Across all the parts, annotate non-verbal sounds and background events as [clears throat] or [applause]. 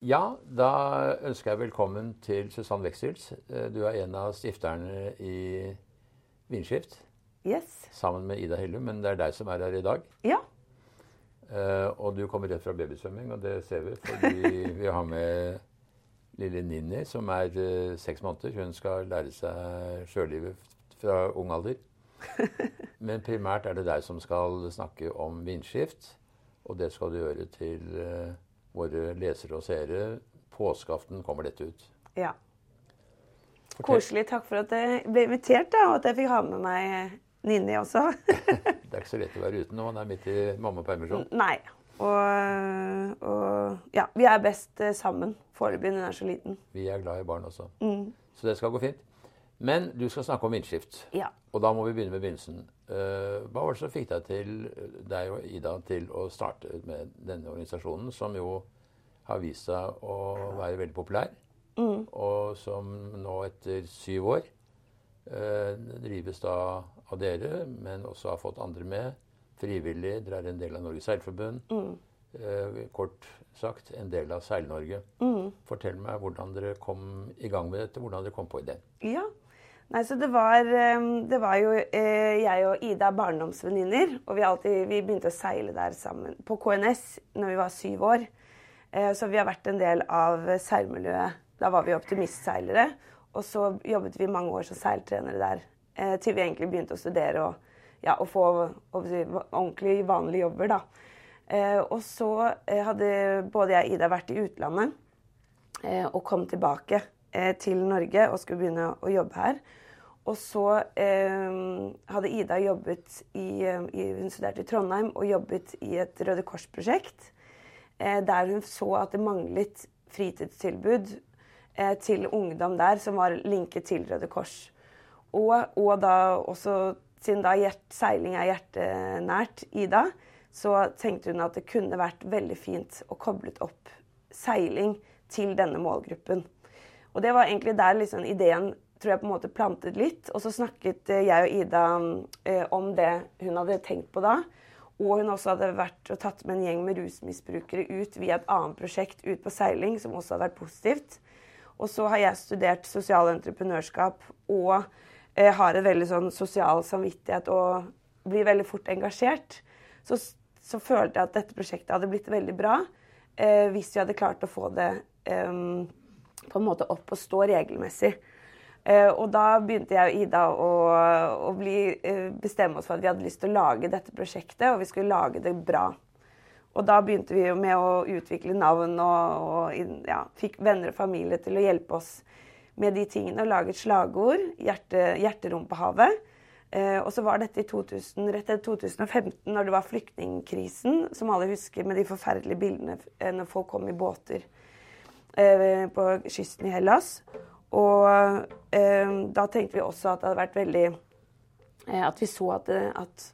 Ja, da ønsker jeg velkommen til Susann Wexels. Eh, du er en av stifterne i Vindskift. Yes. Sammen med Ida Hellum, men det er deg som er her i dag. Ja. Uh, og du kommer rett fra babysvømming, og det ser vi fordi [laughs] vi har med lille Ninni, som er uh, seks måneder. Hun skal lære seg sjølivet fra ung alder. [laughs] Men primært er det deg som skal snakke om vindskift, og det skal du gjøre til uh, våre lesere og seere. Påskeaften kommer dette ut. Ja. Fortell. Koselig. Takk for at jeg ble invitert, da, og at jeg fikk ha med meg Ninni også. [laughs] [laughs] det er ikke så lett å være uten når man er midt i mammapermisjon. Nei. Og, og, ja, vi er best eh, sammen foreløpig. Hun er så liten. Vi er glad i barn også. Mm. Så det skal gå fint. Men du skal snakke om vindskift. Ja. Og da må vi begynne med begynnelsen. Uh, hva var det som fikk deg til, deg og Ida til å starte med denne organisasjonen, som jo har vist seg å være veldig populær, mm. og som nå etter syv år uh, drives da av dere, men også har fått andre med. Frivillig. Dere er en del av Norges Seilforbund. Mm. Uh, kort sagt en del av Seil-Norge. Mm. Fortell meg hvordan dere kom i gang med dette, hvordan dere kom på ideen. Ja, Nei, så det var, ehm, det var jo eh, jeg og Ida barndomsvenninner. Og vi, alltid, vi, begynte å seile der sammen på KNS når vi var syv år. Eh, så vi har vært en del av seilmiljøet. Da var vi optimistseilere. Og så jobbet vi mange år som seiltrenere der. Eh, til vi egentlig begynte å studere og, ja, og få ordentlig vanlige jobber, da. Og så hadde både jeg og Ida vært i utlandet og kom tilbake til Norge og skulle begynne å jobbe her. Og så eh, hadde Ida jobbet i, eh, i, Hun studerte i Trondheim og jobbet i et Røde Kors-prosjekt. Eh, der hun så at det manglet fritidstilbud eh, til ungdom der som var linket til Røde Kors. Og, og da også, siden da hjert, seiling er hjertenært Ida, så tenkte hun at det kunne vært veldig fint å koblet opp seiling til denne målgruppen. Og det var egentlig der liksom ideen tror jeg på en måte plantet litt. Og så snakket eh, jeg og Ida eh, om det hun hadde tenkt på da. Og hun også hadde vært og tatt med en gjeng med rusmisbrukere ut via et annet prosjekt ut på seiling, som også hadde vært positivt. Og så har jeg studert sosial entreprenørskap og eh, har en veldig sånn sosial samvittighet og blir veldig fort engasjert. Så, så, følte jeg at dette prosjektet hadde blitt veldig bra eh, hvis vi hadde klart å få det eh, på en måte opp og stå regelmessig. Uh, og da begynte jeg og Ida å, å bli, uh, bestemme oss for at vi hadde lyst til å lage dette prosjektet, og vi skulle lage det bra. Og da begynte vi med å utvikle navn og, og ja, fikk venner og familie til å hjelpe oss med de tingene. Og lage et slagord, hjerte, 'Hjerterom på havet'. Eh, og så var dette i 2000, rett etter 2015, når det var flyktningkrisen, som alle husker, med de forferdelige bildene når folk kom i båter på kysten i Hellas. Og eh, da tenkte vi også at det hadde vært veldig eh, At vi så at, at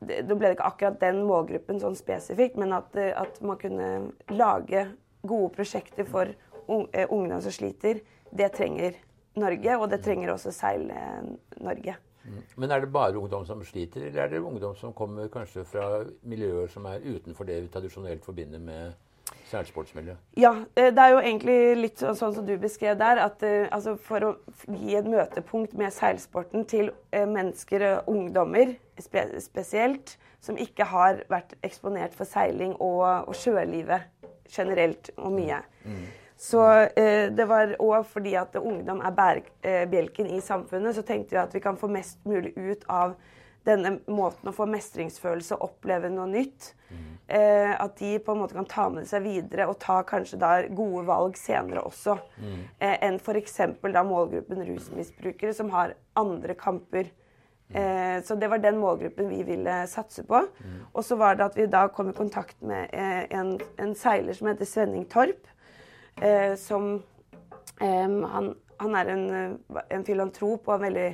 det, Nå ble det ikke akkurat den målgruppen sånn spesifikt, men at, eh, at man kunne lage gode prosjekter for eh, ungdom som sliter. Det trenger Norge, og det trenger også Seil-Norge. Mm. Men er det bare ungdom som sliter, eller er det ungdom som kommer kanskje fra miljøer som er utenfor det vi tradisjonelt forbinder med Seilsportsmiljø? Ja, eh, det er jo egentlig litt sånn, sånn som du beskrev der. at uh, altså For å gi et møtepunkt med seilsporten til uh, mennesker, og ungdommer spesielt, som ikke har vært eksponert for seiling og, og sjølivet generelt og mye. Mm. Så det var òg fordi at ungdom er bærebjelken i samfunnet, så tenkte vi at vi kan få mest mulig ut av denne måten å få mestringsfølelse og oppleve noe nytt. Mm. Eh, at de på en måte kan ta med seg videre og ta kanskje da gode valg senere også. Mm. Eh, enn f.eks. da målgruppen rusmisbrukere, som har andre kamper. Mm. Eh, så det var den målgruppen vi ville satse på. Mm. Og så var det at vi da kom i kontakt med eh, en, en, seiler som heter Svenning Torp. Eh, som eh, han, han, er en, en filantrop og en veldig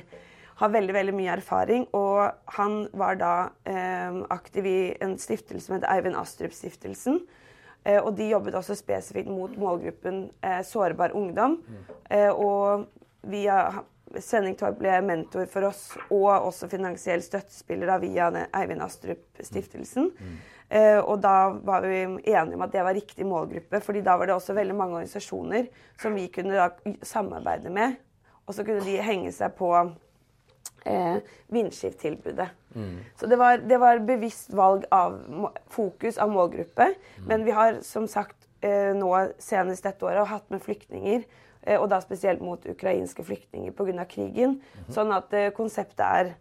har veldig veldig mye erfaring. Og han var da eh, aktiv i en stiftelse som heter Eivind Astrup-stiftelsen. Eh, og de jobbet også spesifikt mot målgruppen eh, sårbar ungdom. Eh, og via Svenning Torp ble mentor for oss, og også finansiell støttespiller via Eivind Astrup-stiftelsen. Mm. Eh, og da var vi enige om at det var riktig målgruppe, fordi da var det også veldig mange organisasjoner som vi kunne da samarbeide med. Og så kunne de henge seg på eh, vindskifttilbudet. Mm. Så det var, det var, bevisst valg av fokus av målgruppe. Mm. Men vi har som sagt eh, nå senest dette året hatt med flyktninger. Eh, og da spesielt mot ukrainske flyktninger pga. krigen. Mm. Sånn at eh, konseptet er,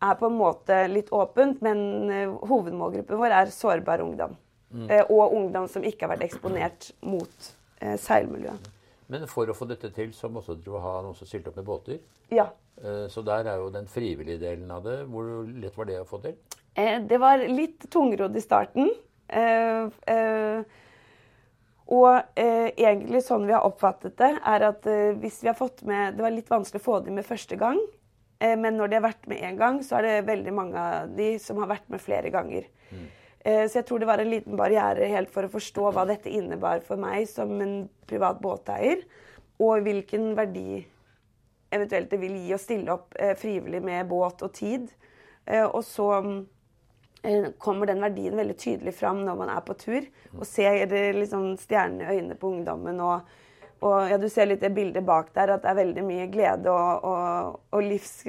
er, på en måte litt åpent, men eh, hovedmålgruppen vår er sårbar ungdom. Mm. Eh, og ungdom som ikke har vært eksponert mot eh, seilmiljøet. Men for å få dette til, så måtte du ha noen som stilte opp med båter? Ja. Eh, så der er jo den frivillige delen av det. Hvor lett var det å få til? Eh, det var litt tungrodd i starten. Eh, og egentlig sånn vi har oppfattet det, er at hvis vi har fått med Det var litt vanskelig å få dem med første gang. Men når de har vært med én gang, så er det veldig mange av de som har vært med flere ganger. Mm. Så jeg tror det var en liten barriere helt for å forstå hva dette innebar for meg som en privat båteier, og hvilken verdi eventuelt det vil gi å stille opp eh, frivillig med båt og tid. Eh, og så eh, kommer den verdien veldig tydelig fram når man er på tur og ser liksom, stjernene i øynene på ungdommen. og og ja, Du ser litt det bildet bak der, at det er veldig mye glede og, og, og livs,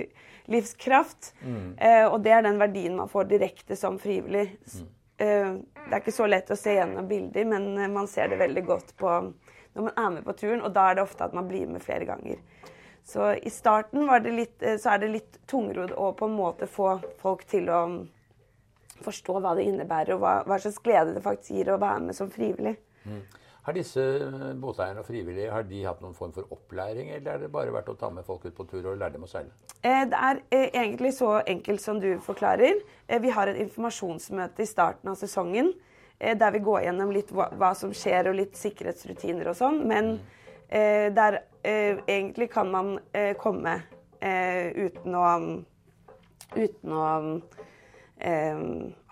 livskraft. Mm. Eh, og det er den verdien man får direkte som frivillig. Mm. Eh, det er ikke så lett å se gjennom bilder, men man ser det veldig godt på, når man er med på turen. Og da er det ofte at man blir med flere ganger. Så i starten litt, eh, så er det litt tungrodd å på en måte få folk til å forstå hva det innebærer, og hva, hva slags glede det faktisk gir å være med som frivillig. Mm. Har disse eh, båteierne og frivillige har de hatt noen form for opplæring, eller har det bare vært å ta med folk ut på tur og lære dem å seile? Eh, det er egentlig så enkelt som du forklarer. Vi har et informasjonsmøte i starten av sesongen der vi går gjennom litt hva, som skjer, og litt sikkerhetsrutiner og sånn. Men Eh, der eh, egentlig kan man eh, komme uten å Uten å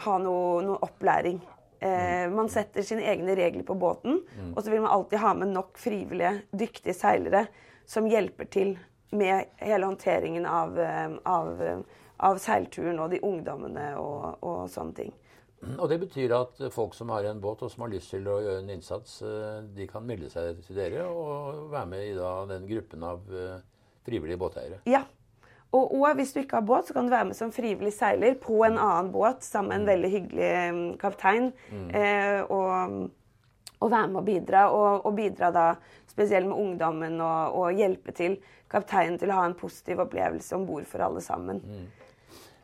ha noe, noe opplæring. Mm. man setter sine egne regler på båten, mm. og så vil man alltid ha med nok frivillige, dyktige seilere som hjelper til med hele håndteringen av, av, av seilturen og de ungdommene og, og sånne ting. Og det betyr at folk som har en båt og som har lyst til å gjøre en innsats, eh, de kan melde seg til dere og være med i da, den gruppen av eh, frivillige båteiere? Ja. Og, og, hvis du ikke har båt, så kan du være med som frivillig seiler på en annen båt sammen med en veldig hyggelig mm, kaptein. Mm. Eh, og, og, være med og bidra. Og, og bidra da spesielt med ungdommen og, og, hjelpe til kapteinen til å ha en positiv opplevelse om bord for alle sammen. Mm.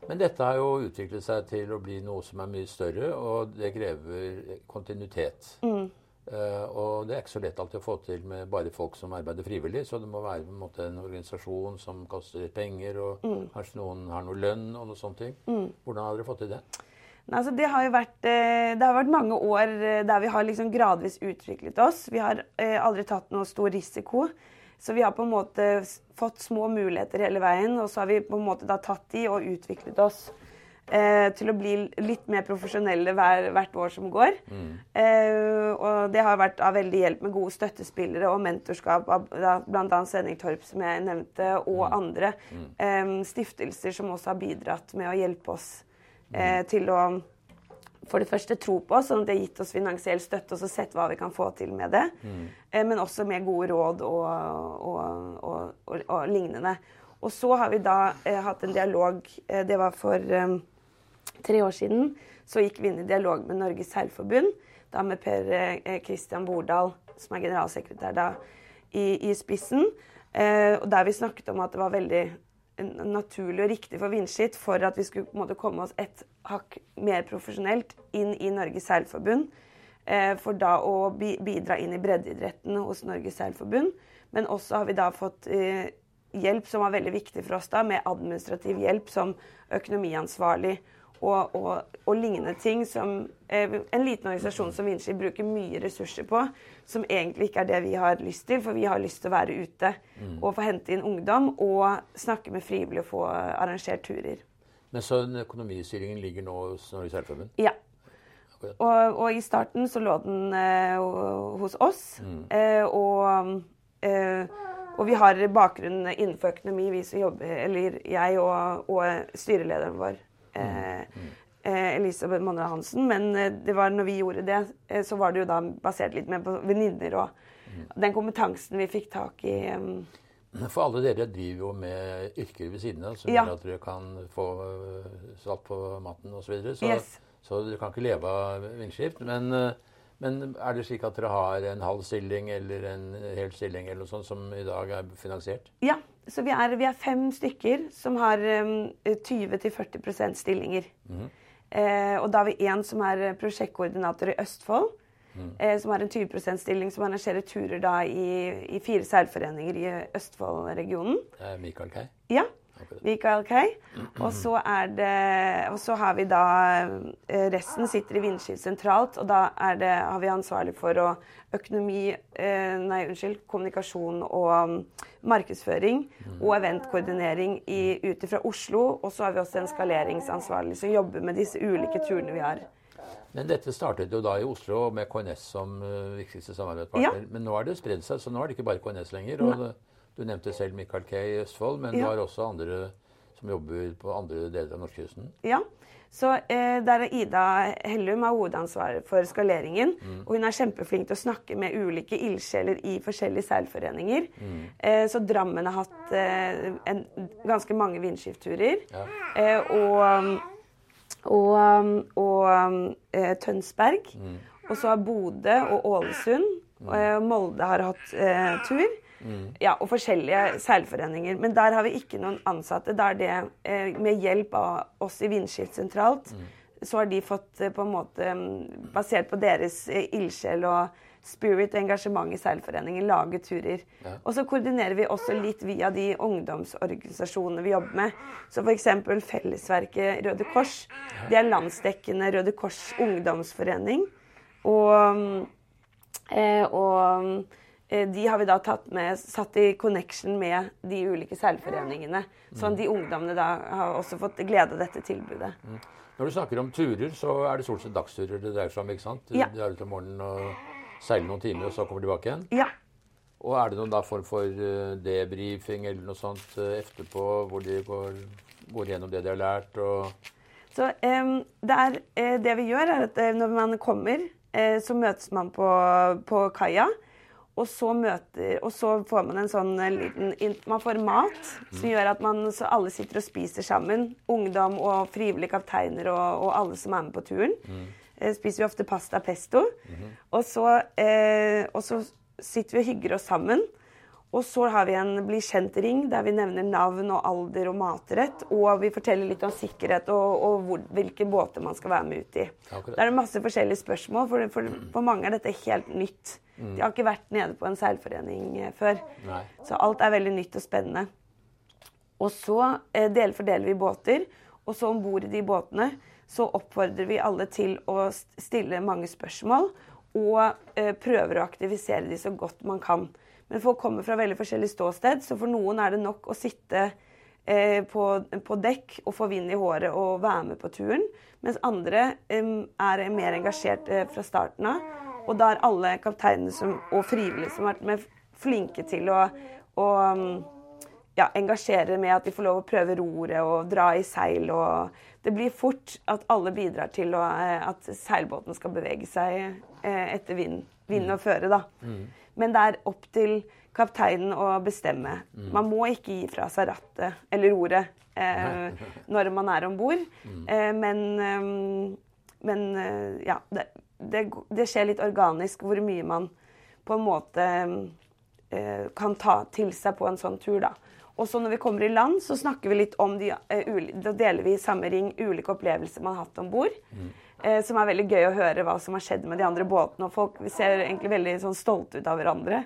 Men dette har jo utviklet seg til å bli noe som er mye større, og det krever kontinuitet. Mm. Uh, og det er ikke så lett alltid å få til med bare folk som arbeider frivillig. Så det må være en, måte, en organisasjon som koster penger, og mm. kanskje noen har noe lønn og noe ting. Mm. Hvordan har dere fått til det? Nei, altså det, har vært, eh, det har vært mange år eh, der vi har liksom gradvis utviklet oss. Vi har aldri tatt noe stor risiko. Så vi har på en måte fått små muligheter hele veien, og så har vi på en måte da tatt de og utviklet oss eh, til å bli litt mer profesjonelle hver, hvert år som går. Mm. Eh, og det har vært av veldig hjelp med gode støttespillere og mentorskap av bl.a. Sending Torp, som jeg nevnte, og mm. andre mm. eh, stiftelser som også har bidratt med å hjelpe oss eh, mm. til å for det første tro på oss, sånn at det har gitt oss finansiell støtte og så sett hva vi kan få til med det. Mm. Eh, men også med gode råd og, og, og, og, lignende. Og så har vi da eh, hatt en dialog eh, Det var for eh, tre år siden. Så gikk vi inn i dialog med Norges Seilforbund, da med Per Kristian Bordal, som er generalsekretær da, i, i spissen. Eh, og der vi snakket om at det var veldig naturlig og riktig for Vindskitt for at vi skulle måte, komme oss et hakk mer profesjonelt inn i Norges Seilforbund. Eh, for da å bidra inn i breddeidretten hos Norges Seilforbund. Men også har vi da fått eh, hjelp som var veldig viktig for oss da, med administrativ hjelp som økonomiansvarlig og, og, og lignende ting som eh, en liten organisasjon som Vinci bruker mye ressurser på, som egentlig ikke er det vi har lyst til. For vi har lyst til å være ute mm. og få hente inn ungdom og snakke med frivillige og få arrangert turer. Men så den økonomistyringen ligger nå hos Norges Seilforbund? Ja. Og, og, i starten så lå den eh, hos oss. Mm. Eh, og, eh, og, vi har bakgrunn innenfor økonomi, vi som jobber, eller jeg og, og styrelederen vår. Mm. eh, Elisabeth Monrad Hansen, men eh, det var når vi gjorde det, eh, så var det jo da basert litt mer på venninner og den kompetansen vi fikk tak i. eh, For alle dere driver jo med yrker ved siden av som Ja. gjør at dere kan få salt på maten osv. Så, videre. så, Yes. så dere kan ikke leve av vindskift. Men, men er det slik at dere har en halv stilling eller en hel stilling eller noe sånt som i dag er finansiert? Ja, så vi er, vi er fem stykker som har um, 20-40 stillinger. Mm. eh, og da har vi én som er prosjektkoordinator i Østfold. Eh, som har en 20% stilling som arrangerer turer da i, i fire seilforeninger i Østfold-regionen. Michael Kei. Ja. Mikael Kay. Og så er det Og så har vi da eh, Resten sitter i Vindskift sentralt, og da er det, har vi ansvarlig for å økonomi eh, Nei, unnskyld. Kommunikasjon og um, markedsføring og eventkoordinering i- ut fra Oslo. Og så har vi også en skaleringsansvarlig som jobber med disse ulike turene vi har. Men dette startet jo da i Oslo med KNS som øh, viktigste samarbeidspartner. Ja. Men nå har det spredd seg, så nå er det ikke bare KNS lenger. Og det, du nevnte selv Michael Kay i Østfold, men Ja. du har også andre som jobber på andre deler av norskekysten. Ja, så eh, der er Ida Hellum har hovedansvaret for skaleringen. Og hun er kjempeflink til å snakke med ulike ildsjeler i forskjellige seilforeninger. Eh, så Drammen har hatt eh, en, ganske mange vindskiftturer. Ja. Eh, og og, og eh, Tønsberg. Og så har Bodø og Ålesund. Og Molde har hatt eh, Ja, og forskjellige seilforeninger. Men der har vi ikke noen ansatte. Da er det eh, med hjelp av oss i Vindskift sentralt. Så har de fått eh, på en måte, mm, basert på deres eh, ildsjel og spirit og engasjement i seilforeningen, lage turer. Ja. Og så koordinerer vi også litt via de ungdomsorganisasjonene vi jobber med. Så f.eks. Fellesverket Røde Kors. Det er landsdekkende Røde Kors ungdomsforening. Og, eh, og eh, de har vi da tatt med, satt i connection med de ulike seilforeningene. Sånn de ungdommene da har også fått glede av dette tilbudet. Når du snakker om turer, så er det stort sett dagsturer det dreier seg om, ikke sant? Ja. De er ute om morgenen og seiler noen timer, og så kommer de tilbake igjen. Ja. Og er det noen da form for eh, debrifing eller noe sånt eh, etterpå, hvor de går, går gjennom det de har lært? og... Så em, det, er, eh, det vi gjør, er at eh, når man kommer, eh, så møtes man på, på kaia. Og så, møter, og så får man en sånn eh, liten Man får mat som gjør at man, så alle sitter og spiser sammen. Ungdom og frivillige kapteiner og, og alle som er med på turen. Eh, spiser vi ofte pasta pesto. og, så, eh, og så sitter vi og hygger oss sammen. Og så har vi en bli kjent-ring der vi nevner navn og alder og matrett. Og vi forteller litt om sikkerhet og, og hvor, hvilke båter man skal være med ut i. Akkurat. Da er det masse forskjellige spørsmål, for, for, for mange er dette helt nytt. De har ikke vært nede på en seilforening eh, før. Nei. Så alt er veldig nytt og spennende. Og så eh, del, fordeler vi båter, og så om bord i de båtene så oppfordrer vi alle til å stille mange spørsmål og eh, prøver å aktivisere de så godt man kan. Men folk kommer fra veldig forskjellig ståsted, så for noen er det nok å sitte eh, på, på dekk og få vind i håret og være med på turen. Mens andre er mer engasjert eh, fra starten av. Og da er alle kapteinene som, og frivillige som har vært med, flinke til å, å ja, engasjere med at de får lov å prøve roret og dra i seil. Og det blir fort at alle bidrar til å, eh, at seilbåten skal bevege seg etter vind, vind og føre. Da. Men det er opp til kapteinen å bestemme. Man må ikke gi fra seg rattet eller roret eh, [laughs] når man er om bord. Eh, men eh, men ja, det, det, det skjer litt organisk hvor mye man på en måte eh, kan ta til seg på en sånn tur. da. Og så når vi kommer i land, så snakker vi litt om de, eh, Da deler vi i samme ring ulike opplevelser man har hatt om bord. Eh, som er veldig gøy å høre hva som har skjedd med de andre båtene. Og folk ser egentlig veldig sånn stolte ut av hverandre.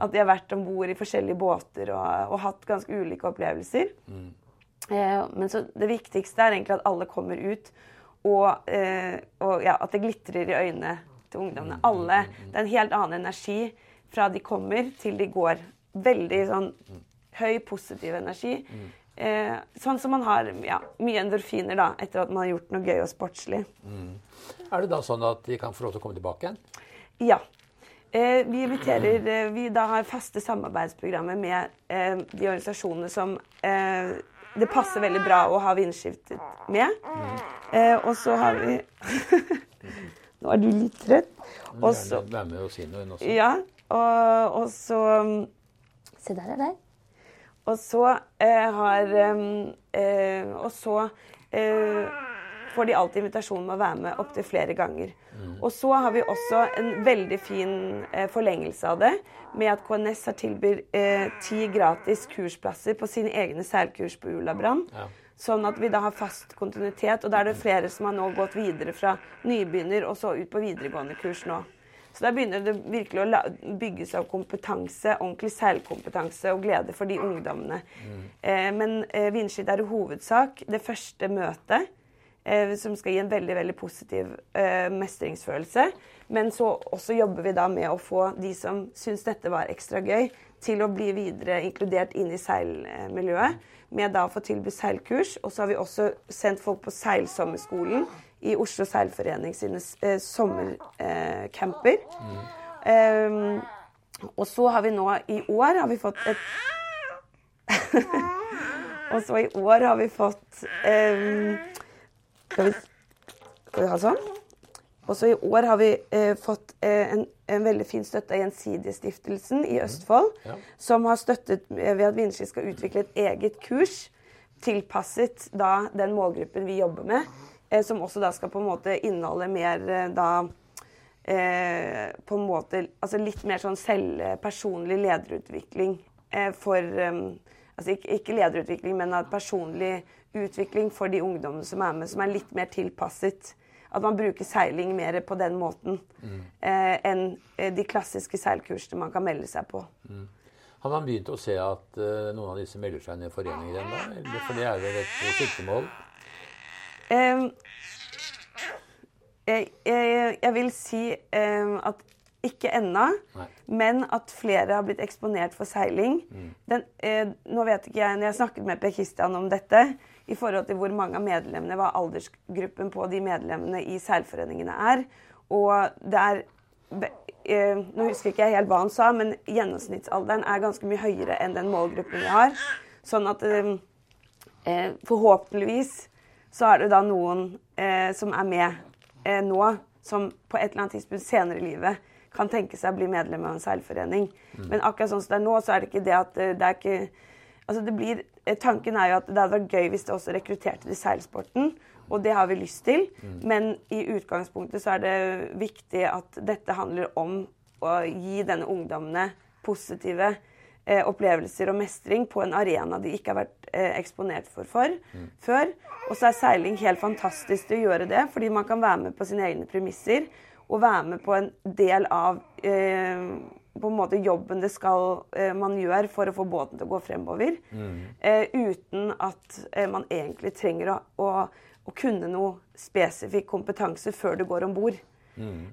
At de har vært om bord i forskjellige båter og, og hatt ganske ulike opplevelser. Eh, men så det viktigste er egentlig at alle kommer ut, og, eh, og ja, at det glitrer i øynene til ungdommene. Alle. Det er en helt annen energi fra de kommer til de går. Veldig sånn høy, positiv energi. Eh, sånn som man har ja, mye endorfiner da, etter at man har gjort noe gøy og sportslig. Er det da sånn at de kan få lov til å komme tilbake igjen? Ja. Eh, vi inviterer eh, Vi da har faste samarbeidsprogrammer med eh, de organisasjonene som eh, det passer veldig bra å ha vindskiftet med. Eh, og så har vi [laughs] Nå er du litt trøtt. Og så med og si noe, hun også. Ja, og, og så Se, der er deg. Og så eh, har eh, Og så eh, får de alltid invitasjon med å være med opptil flere ganger. Og så har vi også en veldig fin eh, forlengelse av det, med at KNS har tilbyr eh, ti gratis kursplasser på sine egne seilkurs på Ulabrand. Ja. Sånn at vi da har fast kontinuitet. Og da er det flere som har nå gått videre fra nybegynner og så ut på videregående kurs nå. Så da begynner det virkelig å bygge seg opp kompetanse, ordentlig seilkompetanse og glede for de ungdommene. Eh, men eh, Vindskitt er i hovedsak det første møtet, eh, som skal gi en veldig veldig positiv eh, mestringsfølelse. Men så også jobber vi da med å få de som syns dette var ekstra gøy, til å bli videre inkludert inn i seilmiljøet. Med da å få tilby seilkurs. Og så har vi også sendt folk på seilsommerskolen i Oslo Seilforening sine eh, sommercamper. Eh, og så har vi nå i år har vi fått et [laughs] Og så i år har vi fått um, skal, vi, skal vi ha sånn? Og så i år har vi eh, fått eh, en, en veldig fin støtte av Gjensidigestiftelsen i Østfold, Ja. som har støttet eh, ved at Vindski skal utvikle et eget kurs tilpasset da den målgruppen vi jobber med, som også da skal på en måte inneholde mer eh, da eh, på en måte Altså litt mer sånn selvpersonlig lederutvikling eh, for eh, Altså ikke, ikke lederutvikling, men at personlig utvikling for de ungdommene som er med, som er litt mer tilpasset. At man bruker seiling mer på den måten eh, enn eh, de klassiske seilkursene man kan melde seg på. Har man begynt å se at eh, noen av disse melder seg inn i foreninger ennå? For det er vel et siktemål? Jeg, jeg, jeg vil si eh, at ikke ennå, men at flere har blitt eksponert for seiling. Den, eh, nå vet ikke jeg, når jeg snakket med Per Kristian om dette, i forhold til hvor mange av medlemmene, hva aldersgruppen på de medlemmene i seilforeningene er. Og det er eh, Nå husker ikke jeg helt hva han sa, men gjennomsnittsalderen er ganske mye høyere enn den målgruppen vi har. Sånn at eh, eh, forhåpentligvis så er det da noen eh, som er med eh, nå, som på et eller annet tidspunkt senere i livet kan tenke seg å bli medlem av en seilforening. Men akkurat sånn som det er nå, så er det ikke det at eh, det er ikke Altså det blir, eh, tanken er jo at det hadde vært gøy hvis det også rekrutterte til seilsporten, og det har vi lyst til. Men i utgangspunktet så er det viktig at dette handler om å gi denne ungdommene positive opplevelser og mestring på en arena de ikke har vært eh, eksponert for, for før. Og så er seiling helt fantastisk til å gjøre det, fordi man kan være med på sine egne premisser og være med på en del av eh, på en måte jobben det skal eh, man gjør for å få båten til å gå fremover. Eh, uten at eh, man egentlig trenger å, å, å kunne noe spesifikk kompetanse før du går om bord.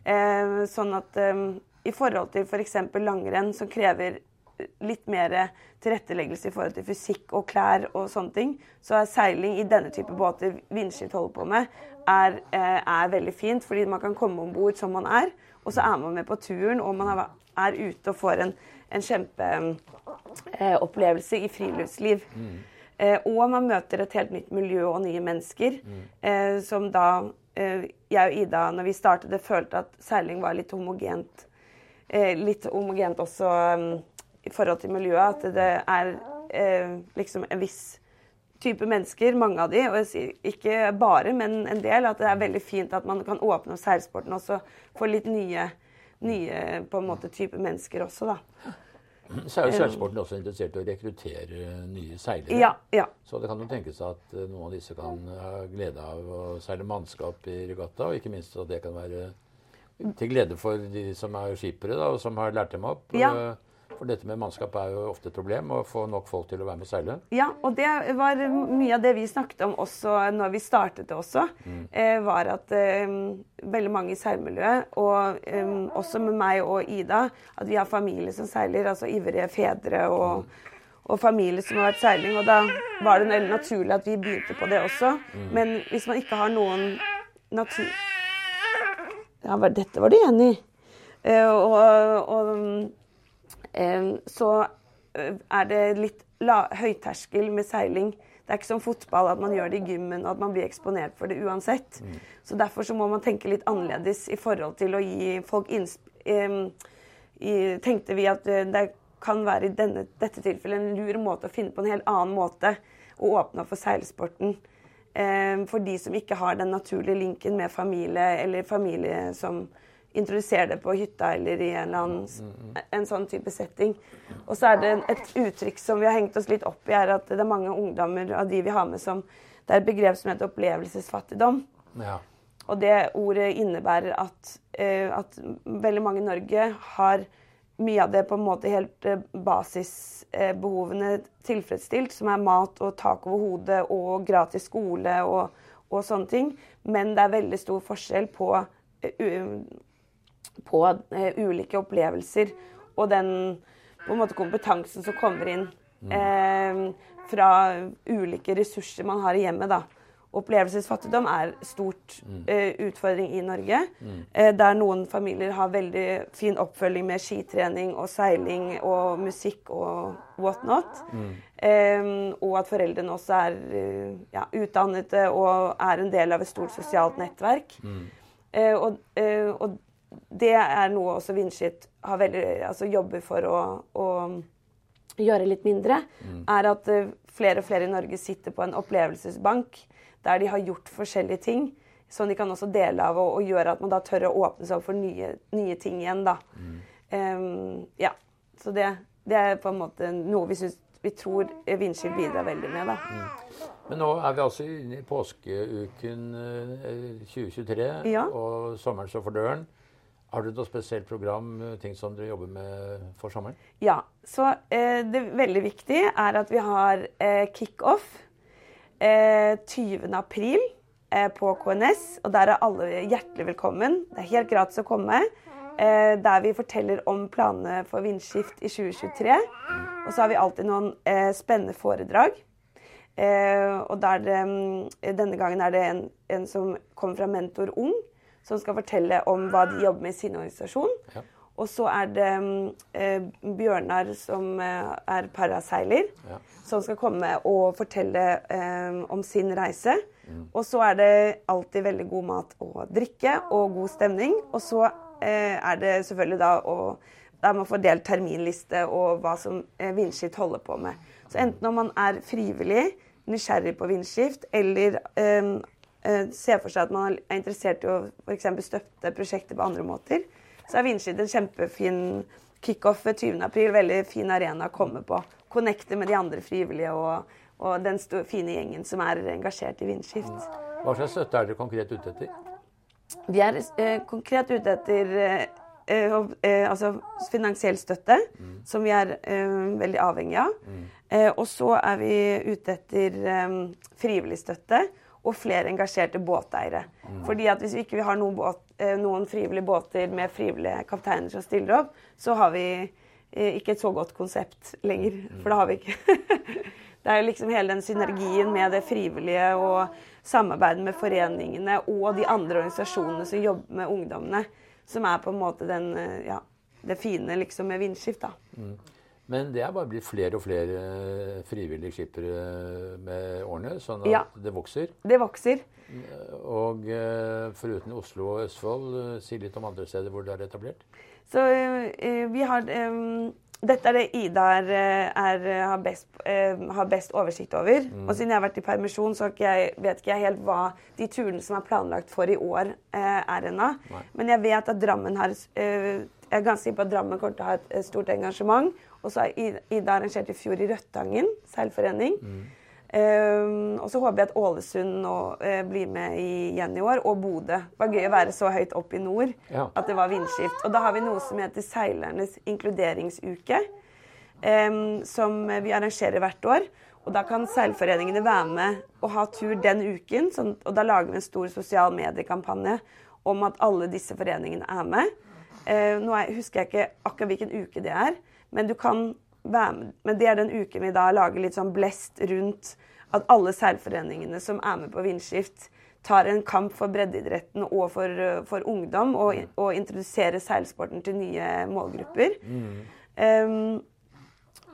Eh, sånn at eh, i forhold til f.eks. langrenn, som krever litt mer tilretteleggelse i forhold til fysikk og klær og sånne ting, så er seiling i denne type båter Vindskift holder på med, er, eh, er veldig fint. Fordi man kan komme om bord som man er, og så er man med på turen, og man er, ute og får en, en kjempeopplevelse i friluftsliv. Eh, og man møter et helt nytt miljø og nye mennesker. Eh, som da eh, jeg og Ida, når vi startet følte at seiling var litt homogent. Eh, litt homogent også i forhold til miljøet. At det er eh, liksom en viss type mennesker, mange av de, og jeg sier ikke bare, men en del, at det er veldig fint at man kan åpne opp seilsporten også for litt nye, nye på en måte type mennesker også, da. Så er jo seilsporten også interessert i å rekruttere nye seilere. Ja, ja. Så det kan jo tenkes at eh, noen av disse kan ha glede av å seile mannskap i regatta, og ikke minst at det kan være til glede for de som er skippere, da, og som har lært dem opp. Ja. Eh, For dette med mannskap er jo ofte et problem, å få nok folk til å være med og seile. Ja, og det var mye av det vi snakket om også når vi startet det også. Eh, var at eh, veldig mange i seilmiljøet, og eh, også med meg og Ida, at vi har familie som seiler, altså ivrige fedre og, og familie som har vært seiling. Og da var det naturlig at vi begynte på det også. Men hvis man ikke har noen natur... Ja, dette var du enig i. Og, og så er det litt høyterskel med seiling. Det er ikke som fotball at man gjør det i gymmen og at man blir eksponert for det uansett. Mm. Så derfor så må man tenke litt annerledes i forhold til å gi folk innsp... Eh, tenkte vi at det kan være i denne, dette tilfellet en lur måte å finne på en helt annen måte å åpne opp for seilsporten. Eh, for de som ikke har den naturlige linken med familie, eller familie som introdusere det på hytta eller i en, eller annen, en sånn type setting. Og så er det et uttrykk som vi har hengt oss litt opp i, er at det er mange ungdommer av de vi har med som Det er et begrep som heter opplevelsesfattigdom. Ja. Og det ordet innebærer at, uh, at, veldig mange i Norge har mye av det på en måte helt uh, basisbehovene uh, tilfredsstilt, som er mat og tak over hodet og gratis skole og, og sånne ting. Men det er veldig stor forskjell på på eh, ulike opplevelser og den måte kompetansen som kommer inn eh, fra ulike ressurser man har i hjemmet. da. Opplevelsesfattigdom er stort eh, utfordring i Norge. Eh, der noen familier har veldig fin oppfølging med skitrening og seiling og musikk og whatnot. Mm. Eh, og at foreldrene også er eh, ja, utdannede og er en del av et stort sosialt nettverk. Mm. og, og det er noe også Vinsjit altså jobber for å, å, gjøre litt mindre. Mm. Er at uh, flere og flere i Norge sitter på en opplevelsesbank der de har gjort forskjellige ting som de kan også dele av, og, og gjøre at man da tør å åpne seg opp for nye, nye ting igjen. da. Mm. Um, ja. Så det, det, er på en måte noe vi, synes, vi tror Vinsjit bidrar veldig med. da. Mm. Men nå er vi altså inne i påskeuken 2023, eh, ja. og sommeren står for døren. Har du noe spesielt program, eh, ting som dere jobber med for sommeren? Ja. Så eh, det veldig viktige er at vi har eh, kickoff eh, 20. april eh, på KNS. Og der er alle hjertelig velkommen. Det er helt gratis å komme. Eh, der vi forteller om planene for vindskift i 2023. Og så har vi alltid noen eh, spennende foredrag. og der, denne gangen er det en, en som kommer fra Mentor Ung som skal fortelle om hva de jobber med i sin organisasjon. Ja. Og så er det eh, Bjørnar, som eh, er paraseiler, ja. som skal komme og fortelle eh, om sin reise. Mm. Og så er det alltid veldig god mat og drikke og god stemning. Og så eh, er det selvfølgelig da å der man får delt terminliste og hva som eh, Vindskift holder på med. Så enten om man er frivillig, nysgjerrig på vindskift, eller eh, ser for seg at man er interessert i å f.eks. støtte prosjekter på andre måter, så er Vindskid en kjempefin kickoff 20.4. Veldig fin arena å komme på. Connecte med de andre frivillige og, og den store, fine gjengen som er engasjert i vindskift. Hva slags støtte er dere konkret ute etter? Vi er eh, konkret ute etter eh, eh, eh altså finansiell støtte, mm. som vi er eh, veldig avhengig av. Mm. og så er vi ute etter frivillig støtte og flere engasjerte båteiere. Mm. Fordi at Hvis vi ikke har noen, båt, eh, noen, frivillige båter med frivillige kapteiner som stiller opp, så har vi eh, ikke et så godt konsept lenger. Mm. For det har vi ikke [laughs] Det er liksom hele den synergien med det frivillige og samarbeidet med foreningene og de andre organisasjonene som jobber med ungdommene, som er på en måte den, eh, ja, det fine liksom med vindskift. da. Mm. Men det er bare blitt flere og flere eh, frivillige skippere med årene, sånn at ja, det vokser. Det vokser. Og eh, foruten Oslo og Østfold, eh, si litt om andre steder hvor det er etablert. Så vi har dette er det Ida er, er, har, best, har, best, oversikt over. Mm. Og siden jeg har vært i permisjon, så jeg, vet ikke jeg helt hva de turene som er planlagt for i år, er ennå. Men jeg vet at Drammen har Jeg er ganske sikker på at Drammen kommer til å ha et stort engasjement. Og så har Ida arrangert i fjor i Røttangen seilforening. Mm. Um, og så håper jeg at Ålesund nå uh, blir med igjen i år, og Bodø. Det var gøy å være så høyt opp i nord ja. at det var vindskift. Og da har vi noe som heter Seilernes inkluderingsuke, um, som vi arrangerer hvert år. Og da kan seilforeningene være med og ha tur den uken. Sånn, og da lager vi en stor sosial mediekampanje om at alle disse foreningene er med. Uh, nå er, husker jeg ikke akkurat hvilken uke det er. Men du kan være med. Men det er den uken vi da lager litt sånn blest rundt at alle seilforeningene som er med på Vindskift, tar en kamp for breddeidretten og for, for ungdom, og, og introduserer seilsporten til nye målgrupper. Mm. Um,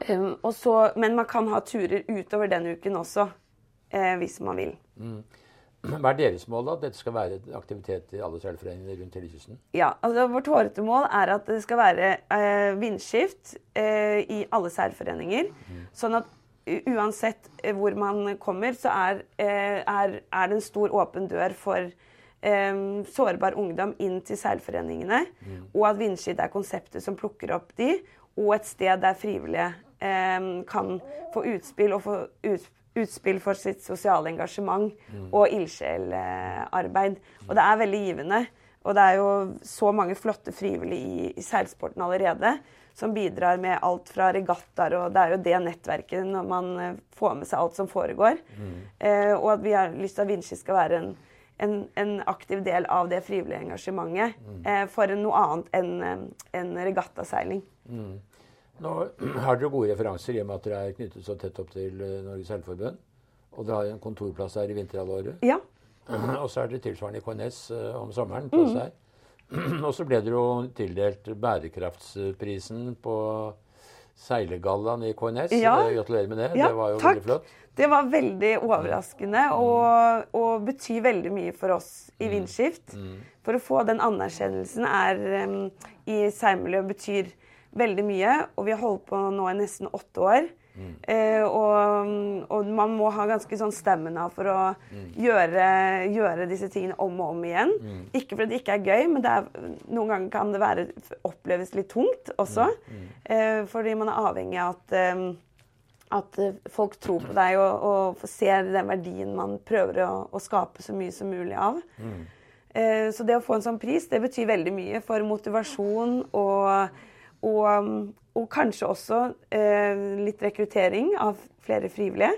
um, så, men man kan ha turer utover den uken også. eh, hvis man vil. Hva er deres mål, da? At dette skal være aktivitet i alle seilforeninger rundt hele kysten? Ja, altså Vårt hårete mål er at det skal være eh, vindskift eh, i alle seilforeninger. Sånn at uansett eh, hvor man kommer, så er, eh, er, er det en stor åpen dør for eh, sårbar ungdom inn til seilforeningene. Og at vindskift er konseptet som plukker opp de, og et sted der frivillige eh, kan få utspill og få ut, utspill for sitt sosiale engasjement og ildsjelarbeid. Og det er veldig givende. Og det er jo så mange flotte frivillige i, i seilsporten allerede som bidrar med alt fra regattaer, og det er jo det nettverket når man eh, får med seg alt som foregår. Eh, og at vi har lyst til at Vinci skal være en, en, en aktiv del av det frivillige engasjementet eh, for noe annet enn eh, en regattaseiling. Nå [clears throat] har dere gode referanser i og med at dere er knyttet så tett opp til eh, Norges Helseforbund. Og dere har en kontorplass her i vinterhalvåret. Ja. Og så er det tilsvarende i KNS eh, om sommeren. plass her. [clears throat] Og så ble dere jo tildelt bærekraftsprisen på Seilegallaen i KNS. Ja. Eh, Gratulerer med det. Ja, det var jo takk. veldig flott. Det var veldig overraskende og, og betyr veldig mye for oss i Vindskift. For å få den anerkjennelsen er um, i seilmiljøet betyr veldig mye. Og vi har holdt på nå i nesten åtte år. Eh, og, og man må ha ganske sånn stamina for å gjøre, gjøre disse tingene om og om igjen. Ikke fordi det ikke er gøy, men er, noen ganger kan det være, oppleves litt tungt også. Eh, fordi man er avhengig av at eh, at eh, folk tror på deg og, og ser den verdien man prøver å, å skape så mye som mulig av. Eh, så det å få en sånn pris, det betyr veldig mye for motivasjon og, og, og kanskje også eh, litt rekruttering av flere frivillige.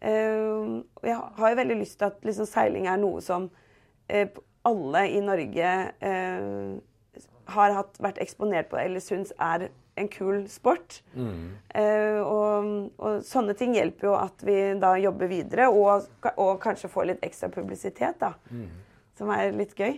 Eh, jeg har jo veldig lyst til at liksom, seiling er noe som eh, alle i Norge eh, har hatt, vært eksponert på eller syns er en kul sport. Eh, og, og sånne ting hjelper jo at vi da jobber videre, og, og kanskje får litt ekstra publisitet, da. Som er litt gøy.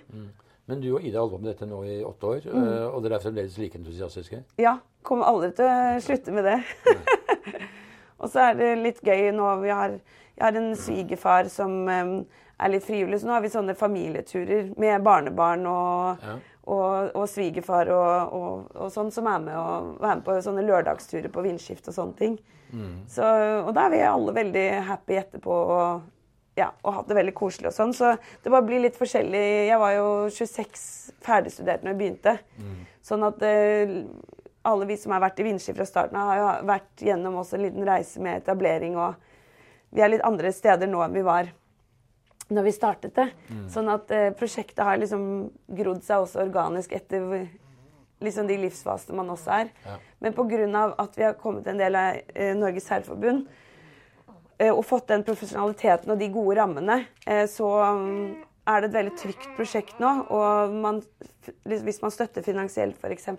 Men du og Ida har holdt på med dette nå i åtte år, Mm. eh, og dere er fremdeles like entusiastiske? Ja. Kommer aldri til å slutte med det. [laughs] og så er det litt gøy nå vi har, Jeg har en svigerfar som um, er litt frivillig, så nå har vi sånne familieturer med barnebarn og, Ja. og, og svigerfar og, og, sånn som er med, og, er med på sånne lørdagsturer på vindskift og sånne ting. Så, og da er vi alle veldig happy etterpå. og ja, og hatt det veldig koselig og sånn. Så det bare blir litt forskjellig. Jeg var jo 26 ferdigstudert når jeg begynte. Sånn at eh, alle vi som har vært i Vindski fra starten av, har jo vært gjennom også en liten reise med etablering. Og vi er litt andre steder nå enn vi var når vi startet det. Sånn at eh, prosjektet har liksom grodd seg også organisk etter liksom de livsfasene man også er. Ja. Men pga. at vi har kommet en del av eh, Norges Seilforbund, eh, og fått den profesjonaliteten og de gode rammene, eh, så mm, er det et veldig trygt prosjekt nå. Og man, hvis man støtter finansielt f.eks.,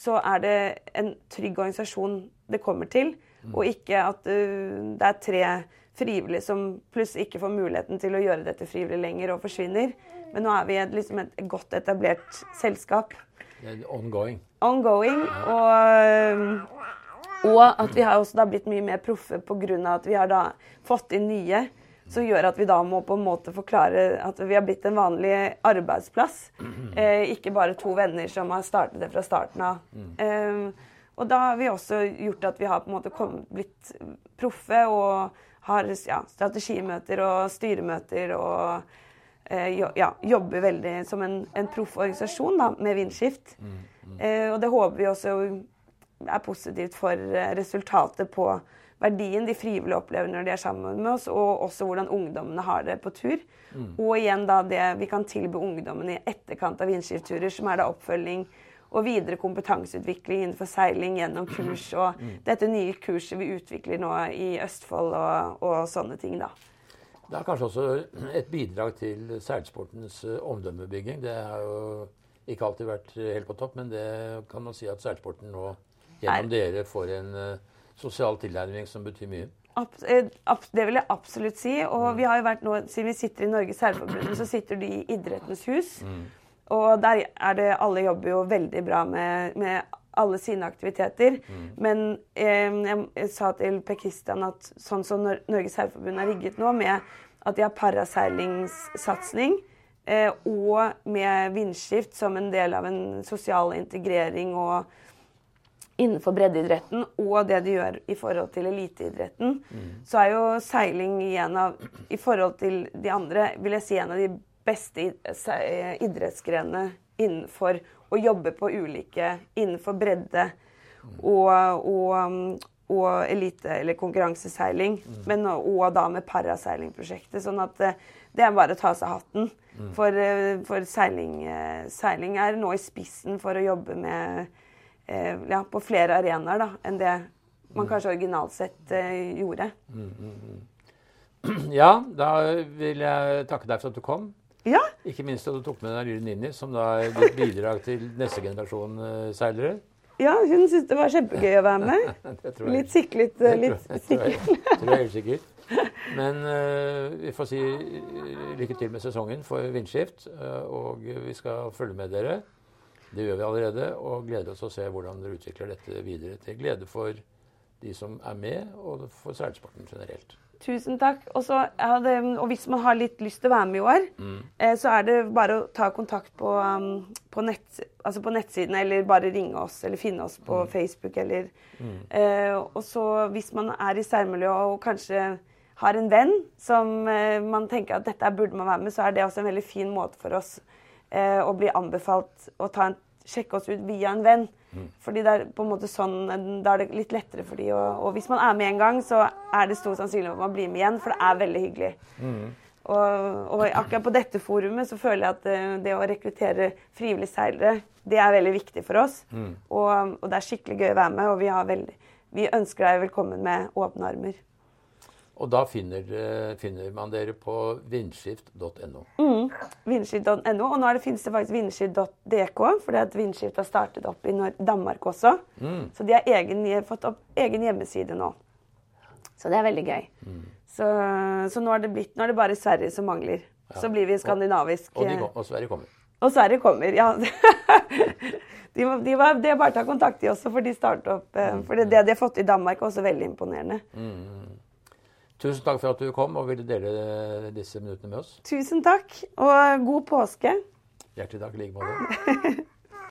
så er det en trygg organisasjon det kommer til, og ikke at uh, det er tre frivillige som pluss ikke får muligheten til å gjøre dette frivillig lenger og forsvinner. Men nå er vi et, liksom et godt etablert selskap ongoing. ongoing. Og, og at vi har også da blitt mye mer proffe pga. at vi har da fått inn nye. Som gjør at vi da må på en måte forklare at vi har blitt en vanlig arbeidsplass. Eh, ikke bare to venner som har startet det fra starten av. Eh, og da har vi også gjort at vi har på en måte kommet, blitt proffe og har ja, strategimøter og styremøter og eh, jo- ja, jobber veldig som en, en proff organisasjon da, med Vindskift. Eh, og det håper vi også er positivt for eh, resultatet på verdien de frivillige opplever når de er sammen med oss, og også hvordan ungdommene har det på tur. Og igjen da det vi kan tilby ungdommene i etterkant av vindskiftturer, som er da oppfølging og videre kompetanseutvikling innenfor seiling gjennom kurs og dette nye kurset vi utvikler nå i Østfold og, og sånne ting, da. Det er kanskje også et bidrag til seilsportens eh, omdømmebygging. Det har jo ikke alltid vært helt på topp, men det kan man si at seilsporten nå gjennom dere får en uh, sosial tilnærming som betyr mye. Eh, det vil jeg absolutt si. Og vi har jo vært nå, siden vi sitter i Norges Særforbund, så sitter de i Idrettens hus. Og der er det Alle jobber jo veldig bra med, med alle sine aktiviteter. Men eh, jeg, jeg sa til Per Kristian at sånn som Nor Norges Særforbund er rigget nå, med at de har paraseilingssatsing eh, og med vindskift som en del av en sosial integrering og innenfor breddeidretten og det de gjør i forhold til eliteidretten, så er jo seiling av I forhold til de andre vil jeg si en av de beste idrettsgrenene innenfor å jobbe på ulike Innenfor bredde og, og, og elite- eller konkurranseseiling. Men og, da med paraseilingprosjektet. Sånn at eh, det er bare å ta seg hatten. For, eh, for seiling, eh, seiling er nå i spissen for å jobbe med ja, på flere arenaer da, enn det man kanskje originalt sett eh, gjorde. [clears throat] Ja, da vil jeg takke deg for at du kom. Ja, Ikke minst at du tok med deg lille Ninni, som da er ditt bidrag til neste generasjon eh, seilere. ja hun syntes det var kjempegøy å være med. [laughs] Litt siklet. Eh, Litt tror jeg, tror jeg, siklet. tror jeg helt sikkert. Men uh, vi får si eh, lykke til med sesongen for Vindskift. uh, og vi skal følge med dere. Det gjør vi allerede. Og gleder oss å se hvordan dere utvikler dette videre. Til glede for de som er med, og for seilsporten generelt. Tusen takk. Også, det, og hvis man har litt lyst til å være med i år, eh, så er det bare å ta kontakt på, um, på, nett, altså på nettsiden, eller bare ringe oss, eller finne oss på Facebook, eller eh, Og så hvis man er i seilmiljøet og kanskje har en venn som eh, man tenker at dette burde man være med, så er det også en veldig fin måte for oss eh, og bli anbefalt å ta en, sjekke oss ut via en venn. Fordi det er på en måte sånn, Da er det litt lettere for de og, Og hvis man er med en gang, så er det stor sannsynlighet for at man blir med igjen, for det er veldig hyggelig. Og, og akkurat på dette forumet så føler jeg at det, det å rekruttere frivillige seilere, det er veldig viktig for oss. Og, og det er skikkelig gøy å være med, og vi, har veldig, vi ønsker deg velkommen med åpne armer. Og da finner, eh, finner man dere på vindskift.no. Mm, Vindskift.no. Og nå er det, finnes det faktisk vindskift.dk, fordi at Vindskift har startet opp i Danmark også. Så de har egen, de har fått opp egen hjemmeside nå. Så det er veldig gøy. Så, så nå, er det blitt, nå er det bare Sverige som mangler. Så blir vi skandinavisk. Og, de, eh, og Sverige kommer. Og Sverige kommer, ja. [laughs] De, var- de var, det er bare å ta kontakt i også, for de starter opp. eh, For det, det de har fått i Danmark, er også veldig imponerende. Tusen takk for at du kom og ville dele disse minuttene med oss. Tusen takk, og god påske. Hjertelig takk i like måte. [laughs]